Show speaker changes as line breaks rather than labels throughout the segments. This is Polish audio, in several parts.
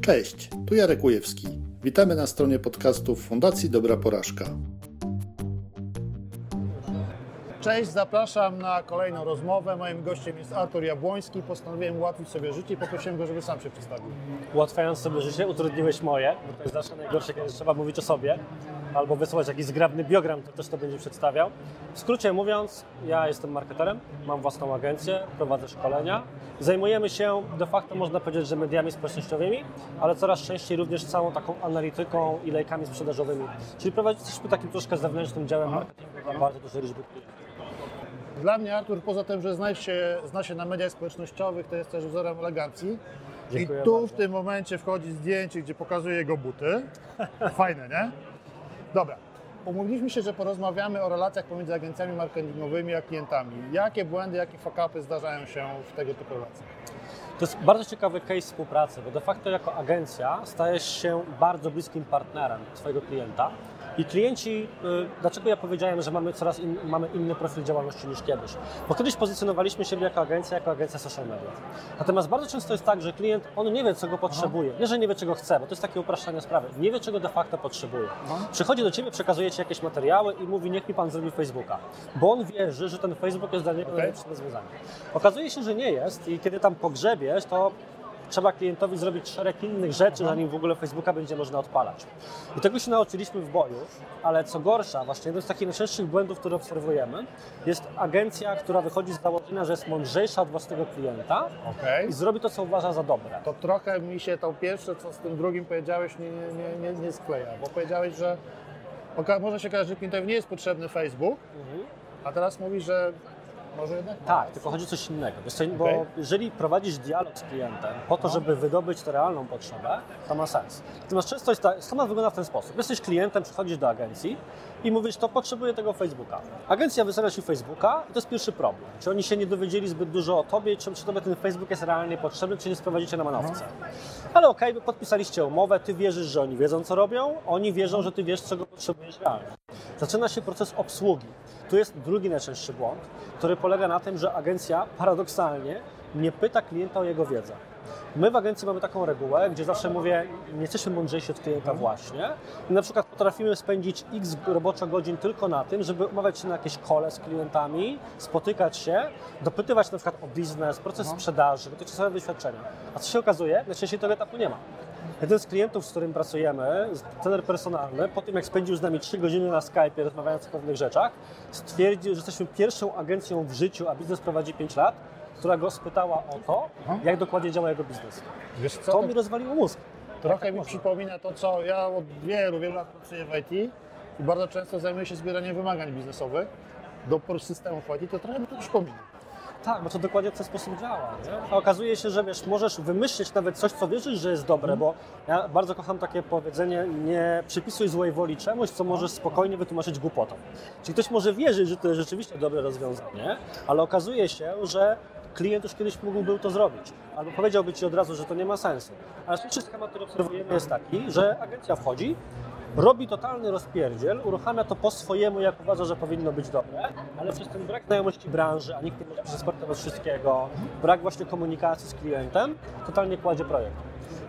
Cześć, tu Jarek Ujewski. Witamy na stronie podcastów Fundacji Dobra Porażka. Cześć, zapraszam na kolejną rozmowę. Moim gościem jest Artur Jabłoński. Postanowiłem ułatwić sobie życie i poprosiłem go, żeby sam się przedstawił.
Ułatwiając sobie życie, utrudniłeś moje, bo to jest zawsze najgorsze, kiedy trzeba mówić o sobie albo wysłać jakiś zgrabny biogram, to też to będzie przedstawiał. W skrócie mówiąc, ja jestem marketerem, mam własną agencję, prowadzę szkolenia. Zajmujemy się de facto, można powiedzieć, że mediami społecznościowymi, ale coraz częściej również całą taką analityką i lejkami sprzedażowymi. Czyli prowadzimy takim troszkę zewnętrznym działem marketingu na bardzo duże liczby klientów.
Dla mnie Artur, poza tym, że zna się, zna się na mediach społecznościowych, to jest też wzorem elegancji.
Dziękuję
I tu
bardzo.
w tym momencie wchodzi zdjęcie, gdzie pokazuje jego buty. Fajne, nie? Dobra. Umówiliśmy się, że porozmawiamy o relacjach pomiędzy agencjami marketingowymi a klientami. Jakie błędy, jakie fuck-upy zdarzają się w tego typu relacjach?
To jest bardzo ciekawy case współpracy, bo de facto jako agencja stajesz się bardzo bliskim partnerem swojego klienta. I klienci, y, dlaczego ja powiedziałem, że mamy coraz in, mamy inny profil działalności niż kiedyś? Bo kiedyś pozycjonowaliśmy siebie jako agencja, jako agencja social media. Natomiast bardzo często jest tak, że klient, on nie wie, czego potrzebuje. Nie, że nie wie, czego chce, bo to jest takie upraszczanie sprawy. Nie wie, czego de facto potrzebuje. Przychodzi do Ciebie, przekazuje Ci jakieś materiały i mówi, niech mi Pan zrobi Facebooka. Bo on wierzy, że ten Facebook jest dla niego najlepszym rozwiązaniem. Okazuje się, że nie jest i kiedy tam pogrzebiesz, to trzeba klientowi zrobić szereg innych rzeczy, zanim w ogóle Facebooka będzie można odpalać. I tego się nauczyliśmy w boju, ale co gorsza, właśnie jeden z takich najczęstszych błędów, które obserwujemy, jest agencja, która wychodzi z założenia, że jest mądrzejsza od własnego klienta
Okej.
i zrobi to, co uważa za dobre.
To trochę mi się to pierwsze, co z tym drugim powiedziałeś, nie, nie, nie, nie, skleja, bo powiedziałeś, że może się okazać, że klientowi nie jest potrzebny Facebook, a teraz mówisz, że może jednak
Tak, tylko chodzi o coś innego. Co, bo
Okej.
jeżeli prowadzisz dialog z klientem po to, żeby wydobyć tę realną potrzebę, to ma sens. Natomiast często jest tak, schemat wygląda w ten sposób. Jesteś klientem, przychodzisz do agencji i mówisz, to potrzebuję tego Facebooka. Agencja wystawia Ci Facebooka i to jest pierwszy problem. Czy oni się nie dowiedzieli zbyt dużo o Tobie, czy, czy Tobie ten Facebook jest realnie potrzebny, czy nie sprowadzicie na manowce. Ale okej, wy podpisaliście umowę, Ty wierzysz, że oni wiedzą, co robią, oni wierzą, że Ty wiesz, czego potrzebujesz realnie. Zaczyna się proces obsługi. Tu jest drugi najczęstszy błąd, który polega na tym, że agencja paradoksalnie nie pyta klienta o jego wiedzę. My w agencji mamy taką regułę, gdzie zawsze mówię, nie jesteśmy mądrzejsi od klienta właśnie i na przykład potrafimy spędzić x roboczo godzin tylko na tym, żeby umawiać się na jakieś kole z klientami, spotykać się, dopytywać na przykład o biznes, proces sprzedaży, dotychczasowe doświadczenia. A co się okazuje? Najczęściej tego etapu nie ma. Jeden z klientów, z którym pracujemy, trener personalny, po tym jak spędził z nami 3 godziny na Skype rozmawiając o pewnych rzeczach, stwierdził, że jesteśmy pierwszą agencją w życiu, a biznes prowadzi 5 lat, która go spytała o to, jak dokładnie działa jego biznes.
Wiesz co,
To mi rozwaliło mózg.
trochę mi przypomina to, co ja od wielu, wielu lat pracuję w IT i bardzo często zajmuję się zbieraniem wymagań biznesowych do systemów IT, to trochę mi to przypomina.
Tak, bo to dokładnie w ten sposób działa. Nie? A okazuje się, że wiesz, możesz wymyślić nawet coś, co wierzysz, że jest dobre, bo ja bardzo kocham takie powiedzenie, nie przypisuj złej woli czemuś, co możesz spokojnie wytłumaczyć głupotą. Czyli ktoś może wierzyć, że to jest rzeczywiście dobre rozwiązanie, ale okazuje się, że klient już kiedyś mógłby to zrobić. Albo powiedziałby Ci od razu, że to nie ma sensu. Ale pierwszy schemat, który obserwujemy jest taki, że agencja wchodzi, robi totalny rozpierdziel, uruchamia to po swojemu, jak uważa, że powinno być dobre, ale przez ten brak znajomości branży, a nikt nie może przesportować wszystkiego, brak właśnie komunikacji z klientem, totalnie kładzie projekt.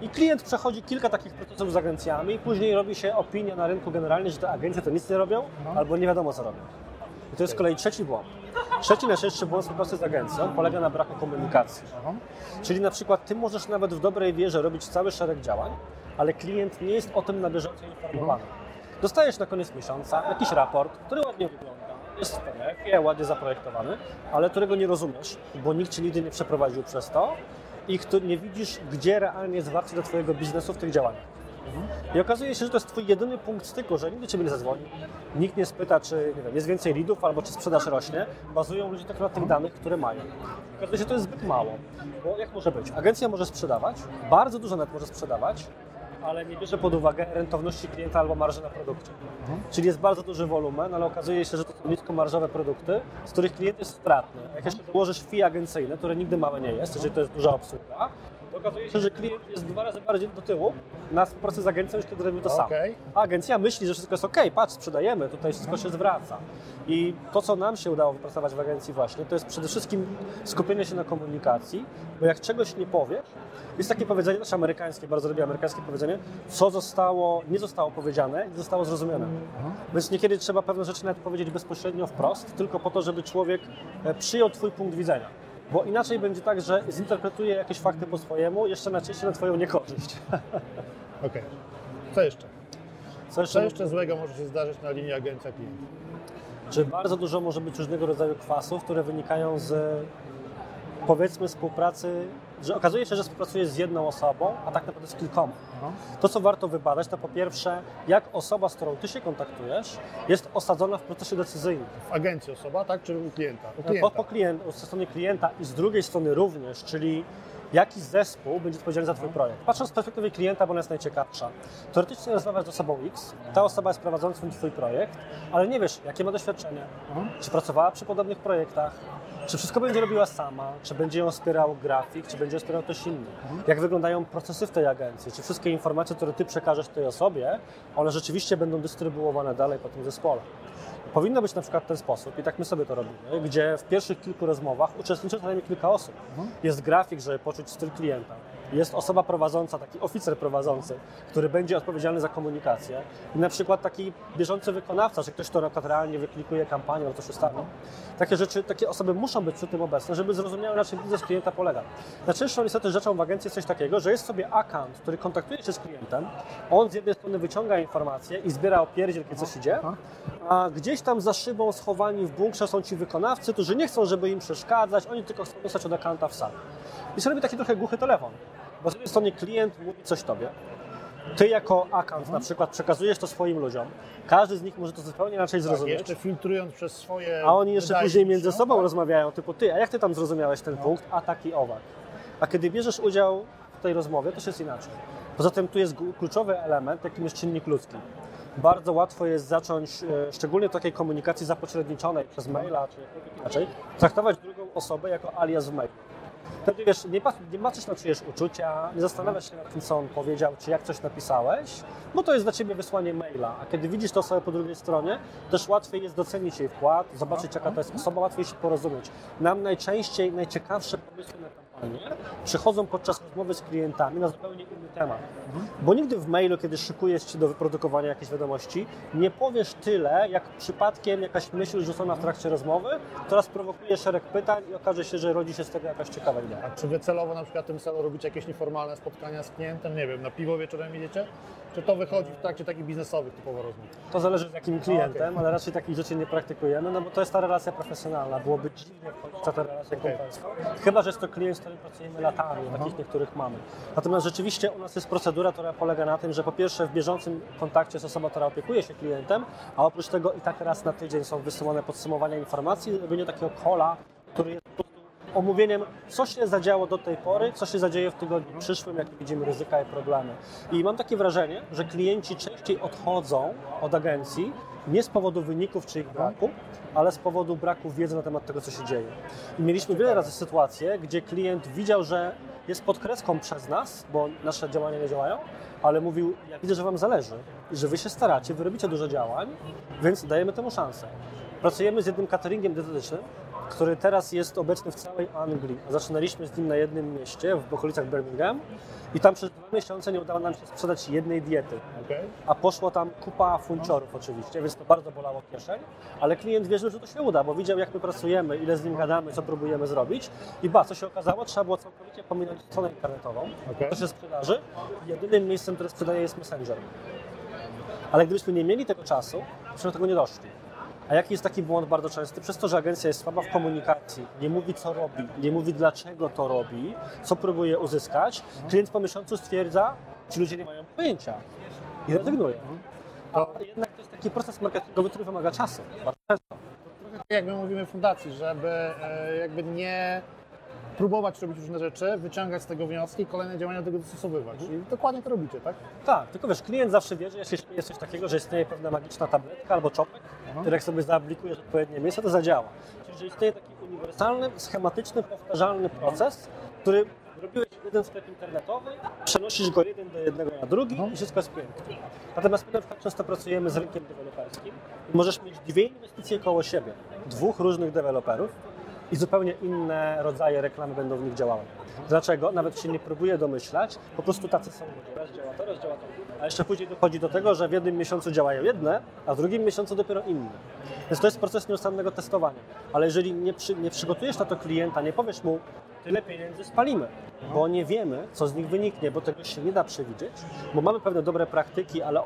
I klient przechodzi kilka takich procesów z agencjami, później robi się opinia na rynku generalnie, że te agencje to nic nie robią, albo nie wiadomo co robią. I to jest z kolei trzeci błąd. Trzeci najczęstszy błąd współpracy z agencją polega na braku komunikacji. Czyli na przykład ty możesz nawet w dobrej wierze robić cały szereg działań, ale klient nie jest o tym na bieżąco informowany. Dostajesz na koniec miesiąca jakiś raport, który ładnie wygląda, jest w PDF-ie, ładnie zaprojektowany, ale którego nie rozumiesz, bo nikt cię nigdy nie przeprowadził przez to i nie widzisz, gdzie realnie jest wartość do twojego biznesu w tych działaniach. I okazuje się, że to jest twój jedyny punkt styku, że nikt ciebie nie zadzwoni, nikt nie spyta, czy nie wiem, jest więcej leadów albo czy sprzedaż rośnie. Bazują ludzie tylko na tych danych, które mają. Okazuje się, że to jest zbyt mało. Bo jak może być? Agencja może sprzedawać, bardzo dużo net może sprzedawać, ale nie bierze pod uwagę rentowności klienta albo marży na produkcie. Czyli jest bardzo duży wolumen, ale okazuje się, że to są niskomarżowe produkty, z których klient jest stratny. Jak jeszcze dołożysz fee agencyjne, które nigdy małe nie jest, jeżeli to jest duża obsługa, okazuje się, że klient jest dwa razy bardziej do tyłu na współpracy z agencją, niż kiedy robi to sam. A agencja myśli, że wszystko jest ok, patrz, sprzedajemy, tutaj wszystko się zwraca. I to, co nam się udało wypracować w agencji właśnie, to jest przede wszystkim skupienie się na komunikacji, bo jak czegoś nie powiesz, jest takie powiedzenie, nasze amerykańskie, bardzo lubię amerykańskie powiedzenie, co zostało, nie zostało powiedziane, nie zostało zrozumiane. Więc niekiedy trzeba pewne rzeczy nawet powiedzieć bezpośrednio wprost, tylko po to, żeby człowiek e, przyjął Twój punkt widzenia. Bo inaczej będzie tak, że zinterpretuje jakieś fakty po swojemu, jeszcze najczęściej na Twoją niekorzyść.
Okej. Co jeszcze?
Co
Co jeszcze złego może się zdarzyć na linii agencja klient?
Czy bardzo dużo może być różnego rodzaju kwasów, które wynikają z powiedzmy współpracy, że okazuje się, że współpracujesz z jedną osobą, a tak naprawdę z kilkoma.
Aha.
To, co warto wybadać, to po pierwsze, jak osoba, z którą ty się kontaktujesz, jest osadzona w procesie decyzyjnym.
W agencji osoba, tak? Czy u klienta? U
Po,
klienta.
po klient, ze strony klienta i z drugiej strony również, czyli jaki zespół będzie odpowiedzialny za Twój projekt. Patrząc z perspektywy klienta, bo ona jest najciekawsza. Teoretycznie rozmawiasz z osobą X, ta osoba jest prowadzącym Twój projekt, ale nie wiesz, jakie ma doświadczenie,
Aha.
czy pracowała przy podobnych projektach, czy wszystko będzie robiła sama, czy będzie ją wspierał grafik, czy będzie ją wspierał ktoś inny. Jak wyglądają procesy w tej agencji, czy wszystkie informacje, które Ty przekażesz tej osobie, one rzeczywiście będą dystrybuowane dalej po tym zespole. Powinno być na przykład w ten sposób, i tak my sobie to robimy, gdzie w pierwszych kilku rozmowach uczestniczy co najmniej kilka osób. Jest grafik, żeby poczuć styl klienta. Jest osoba prowadząca, taki oficer prowadzący, który będzie odpowiedzialny za komunikację. I na przykład taki bieżący wykonawca, czy ktoś, kto na realnie wyklikuje kampanię albo coś ustawi. Takie rzeczy, takie osoby muszą być przy tym obecne, żeby zrozumiały, na czym biznes klienta polega. Najczęstszą niestety rzeczą w agencji jest coś takiego, że jest sobie account, który kontaktuje się z klientem, on z jednej strony wyciąga informacje i zbiera opierdziel, kiedy coś idzie, a gdzieś tam za szybą schowani w bunkrze są ci wykonawcy, którzy nie chcą, żeby im przeszkadzać, oni tylko chcą dostać od accounta w sam. I sobie robi taki trochę głuchy telefon, bo z jednej strony klient mówi coś tobie, ty jako account na przykład przekazujesz to swoim ludziom, każdy z nich może to zupełnie inaczej
Tak,
zrozumieć,
jeszcze filtrując przez swoje...
a oni jeszcze później między
wydajność,
sobą
no,
rozmawiają, typu ty, a jak ty tam zrozumiałeś ten punkt, a taki owak. A kiedy bierzesz udział w tej rozmowie, to już jest inaczej. Poza tym tu jest kluczowy element, jakim jest czynnik ludzki. Bardzo łatwo jest zacząć, e, szczególnie w takiej komunikacji zapośredniczonej przez maila, czy inaczej, traktować drugą osobę jako alias w mailu. Wtedy wiesz, nie, nie patrzysz na czyjeś uczucia, nie zastanawiasz się nad tym, co on powiedział, czy jak coś napisałeś, bo to jest dla ciebie wysłanie maila. A kiedy widzisz tę osobę po drugiej stronie, też łatwiej jest docenić jej wkład, zobaczyć jaka to jest osoba, łatwiej się porozumieć. Nam najczęściej najciekawsze pomysły na kampanię przychodzą podczas rozmowy z klientami na zupełnie inny temat. Bo nigdy w mailu, kiedy szykujesz się do wyprodukowania jakiejś wiadomości, nie powiesz tyle, jak przypadkiem jakaś myśl rzucona w trakcie rozmowy, która sprowokuje szereg pytań i okaże się, że rodzi się z tego jakaś ciekawa idea.
A czy wy celowo na przykład tym celu robicie jakieś nieformalne spotkania z klientem? Nie wiem, na piwo wieczorem idziecie? Czy to wychodzi w trakcie takich biznesowych typowo rozmów?
To zależy z jakim klientem, ale raczej takich rzeczy nie praktykujemy, no bo to jest ta relacja profesjonalna. Byłoby dziwnie wchodzić w tę relację kumpelską. Chyba, że jest to klient, z którym pracujemy latami, takich niektórych mamy. Natomiast rzeczywiście nas jest procedura, która polega na tym, że po pierwsze w bieżącym kontakcie jest osoba, która opiekuje się klientem, a oprócz tego i tak raz na tydzień są wysyłane podsumowania informacji, robienie takiego kola, który jest omówieniem, co się zadziało do tej pory, co się zadzieje w tygodniu przyszłym, jakie widzimy ryzyka i problemy. I mam takie wrażenie, że klienci częściej odchodzą od agencji nie z powodu wyników czy ich braku, ale z powodu braku wiedzy na temat tego, co się dzieje. I mieliśmy wiele razy sytuacje, gdzie klient widział, że jest pod kreską przez nas, bo nasze działania nie działają, ale mówił, ja widzę, że Wam zależy i że Wy się staracie, Wy robicie dużo działań, więc dajemy temu szansę. Pracujemy z jednym cateringiem dietetycznym, który teraz jest obecny w całej Anglii. Zaczynaliśmy z nim na jednym mieście, w okolicach Birmingham i tam przez dwa miesiące nie udało nam się sprzedać jednej diety.
Okej?
A poszło tam kupa funciorów oczywiście, więc to bardzo bolało kieszeń, ale klient wierzył, że to się uda, bo widział jak my pracujemy, ile z nim gadamy, co próbujemy zrobić i ba, co się okazało, trzeba było całkowicie pominąć stronę internetową,
Okej.
to się sprzedaży, jedynym miejscem, które sprzedaje jest Messenger. Ale gdybyśmy nie mieli tego czasu, byśmy do tego nie doszli. A jaki jest taki błąd bardzo częsty? Przez to, że agencja jest słaba w komunikacji, nie mówi co robi, nie mówi dlaczego to robi, co próbuje uzyskać, klient po miesiącu stwierdza, ci ludzie nie mają pojęcia i rezygnuje. A jednak to jest taki proces marketingowy, który wymaga czasu. Bardzo często.
Tak jak my mówimy w fundacji, żeby e, jakby nie próbować robić różne rzeczy, wyciągać z tego wnioski i kolejne działania do tego dostosowywać. I dokładnie to robicie, tak?
Tak, tylko wiesz, klient zawsze wie, że jeśli jest coś takiego, że istnieje pewna magiczna tabletka albo czopek, który jak sobie zaaplikujesz w odpowiednie miejsce, to zadziała. Czyli że istnieje taki uniwersalny, schematyczny, powtarzalny proces, który Robiłeś jeden sklep internetowy, przenosisz go jeden do jednego na drugi
No.
i wszystko jest pięknie. Natomiast my na przykład często pracujemy z rynkiem deweloperskim i możesz mieć dwie inwestycje koło siebie, dwóch różnych deweloperów i zupełnie inne rodzaje reklamy będą w nich działały. Dlaczego? Nawet się nie próbuję domyślać, po prostu tacy są ludzie. Raz działa to, raz działa to. A jeszcze później dochodzi do tego, że w jednym miesiącu działają jedne, a w drugim miesiącu dopiero inne. Więc to jest proces nieustannego testowania. Ale jeżeli nie, przy, nie przygotujesz na to klienta, nie powiesz mu, tyle pieniędzy spalimy, bo nie wiemy, co z nich wyniknie, bo tego się nie da przewidzieć, bo mamy pewne dobre praktyki, ale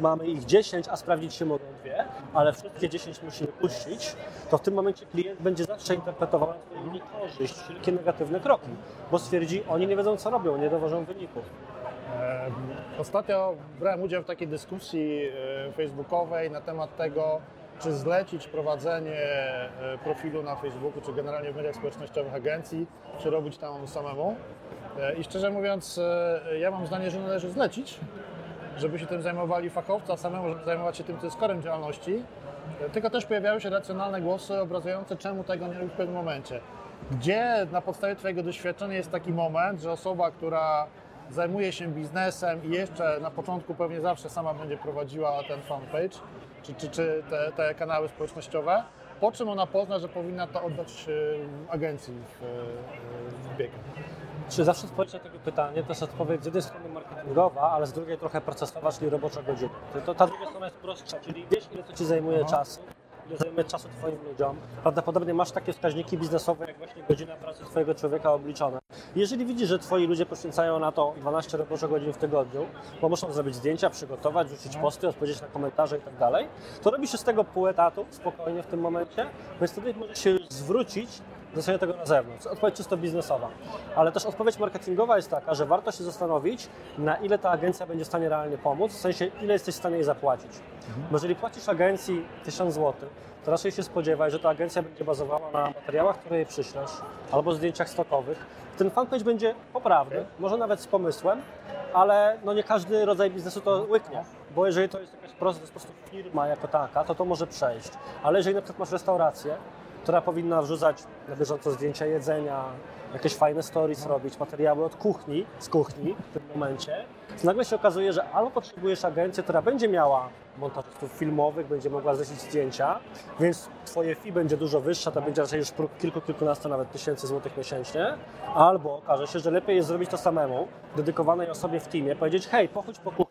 mamy ich 10, a sprawdzić się mogą dwie, ale wszystkie 10 musimy puścić, to w tym momencie klient będzie zawsze interpretował na Twoją niekorzyść wszelkie negatywne kroki, bo stwierdzi, oni nie wiedzą, co robią, nie dowożą wyników.
Ostatnio brałem udział w takiej dyskusji e, facebookowej na temat tego, czy zlecić prowadzenie e, profilu na Facebooku, czy generalnie w mediach społecznościowych agencji, czy robić tam samemu. E, I szczerze mówiąc, ja mam zdanie, że należy zlecić, żeby się tym zajmowali fachowcy, a samemu, żeby zajmować się tym, co jest korem działalności. Tylko też pojawiały się racjonalne głosy obrazujące, czemu tego nie robić w pewnym momencie. Gdzie na podstawie Twojego doświadczenia jest taki moment, że osoba, która zajmuje się biznesem i jeszcze na początku pewnie zawsze sama będzie prowadziła ten fanpage, czy, czy, czy te, te kanały społecznościowe, po czym ona pozna, że powinna to oddać e, agencji w, e, w bieg.
Czy zawsze odpowiedź na tego pytanie to jest odpowiedź z jednej strony marketingowa, ale z drugiej trochę procesowa, czyli robocza godzina. To, ta druga strona jest prostsza, czyli wiesz ile to Ci zajmuje
Aha.
czasu, ile zajmuje czasu Twoim ludziom. Prawdopodobnie masz takie wskaźniki biznesowe, jak właśnie godzina pracy Twojego człowieka obliczone. Jeżeli widzisz, że Twoi ludzie poświęcają na to 12 roboczych godzin w tygodniu, bo muszą zrobić zdjęcia, przygotować, rzucić posty, odpowiedzieć na komentarze i tak dalej, to robisz się z tego pół etatu spokojnie w tym momencie, więc wtedy możesz się zwrócić sobie tego na zewnątrz. Odpowiedź czysto biznesowa. Ale też odpowiedź marketingowa jest taka, że warto się zastanowić, na ile ta agencja będzie w stanie realnie pomóc, w sensie ile jesteś w stanie jej zapłacić. Bo jeżeli płacisz agencji 1000 zł, to raczej się spodziewaj, że ta agencja będzie bazowała na materiałach, które jej przyślesz, albo zdjęciach stokowych. Ten fanpage będzie poprawny, może nawet z pomysłem, ale no nie każdy rodzaj biznesu to łyknie. Bo jeżeli to jest jakaś prosta po prostu firma jako taka, to to może przejść. Ale jeżeli na przykład masz restaurację, która powinna wrzucać na bieżąco zdjęcia jedzenia, jakieś fajne stories robić, materiały od kuchni, z kuchni w tym momencie, to nagle się okazuje, że albo potrzebujesz agencję, która będzie miała montażystów filmowych, będzie mogła zlecić zdjęcia, więc twoje fee będzie dużo wyższa, to będzie raczej już kilku, kilkunastu nawet tysięcy złotych miesięcznie, albo okaże się, że lepiej jest zrobić to samemu, dedykowanej osobie w teamie, powiedzieć hej, pochodź po kuchni,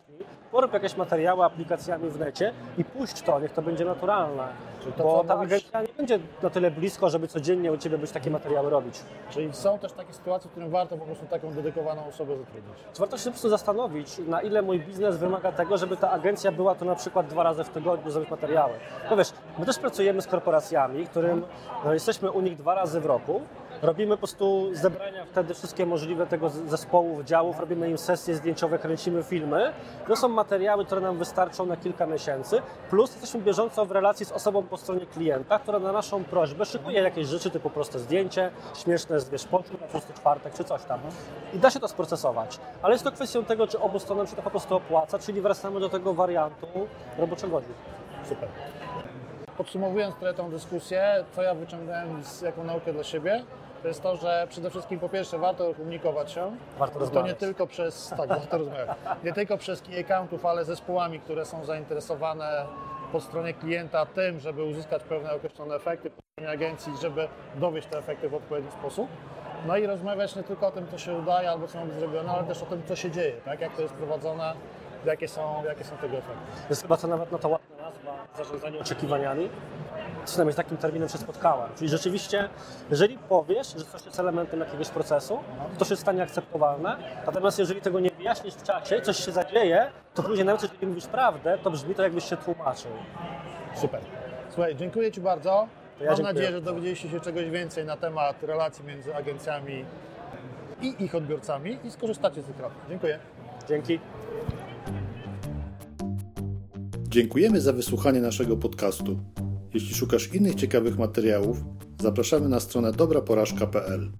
porób jakieś materiały aplikacjami w necie i puść to, niech to będzie naturalne.
Czyli to,
Bo ta agencja nie będzie na tyle blisko, żeby codziennie u Ciebie być takie materiały robić.
Czyli są też takie sytuacje, w którym warto po prostu taką dedykowaną osobę zatrudnić.
Warto się po prostu zastanowić, na ile mój biznes wymaga tego, żeby ta agencja była to na przykład dwa razy w tygodniu zrobić materiały. No wiesz, my też pracujemy z korporacjami, którym no, jesteśmy u nich dwa razy w roku. Robimy po prostu zebrania wtedy wszystkie możliwe tego zespołów, działów, robimy im sesje zdjęciowe, kręcimy filmy. To są materiały, które nam wystarczą na kilka miesięcy, plus jesteśmy bieżąco w relacji z osobą po stronie klienta, która na naszą prośbę szykuje jakieś rzeczy typu proste zdjęcie, śmieszne z na prosty czwartek czy coś tam. I da się to sprocesować, ale jest to kwestią tego, czy obu stronom się to po prostu opłaca, czyli wracamy do tego wariantu roboczego godzin.
Super. Podsumowując tą dyskusję, co ja wyciągnąłem z jaką naukę dla siebie, to jest to, że przede wszystkim po pierwsze warto komunikować się.
Warto
to nie
rozmawiać.
tylko przez, tak, warto rozmawiać. Nie tylko przez key accountów, ale zespołami, które są zainteresowane po stronie klienta tym, żeby uzyskać pewne określone efekty po stronie agencji, żeby dowieść te efekty w odpowiedni sposób. No i rozmawiać nie tylko o tym, co się udaje albo co ma być zrobione, ale też o tym, co się dzieje, tak? jak to jest prowadzone, jakie są, jakie są tego efekty.
Jest chyba to nawet na to ładna nazwa zarządzanie oczekiwaniami. Przynajmniej z takim terminem się spotkałem. Czyli rzeczywiście, jeżeli powiesz, że coś jest elementem jakiegoś procesu, to w stanie akceptowalne. Natomiast jeżeli tego nie wyjaśnisz w czasie, coś się zadzieje, to później nawet jeżeli mówisz prawdę, to brzmi to jakbyś się tłumaczył.
Super. Słuchaj, dziękuję Ci bardzo.
To ja
Mam
dziękuję.
nadzieję, że dowiedzieliście się czegoś więcej na temat relacji między agencjami i ich odbiorcami i skorzystacie z tych rad. Dziękuję.
Dzięki.
Dziękujemy za wysłuchanie naszego podcastu. Jeśli szukasz innych ciekawych materiałów, zapraszamy na stronę dobraporażka.pl.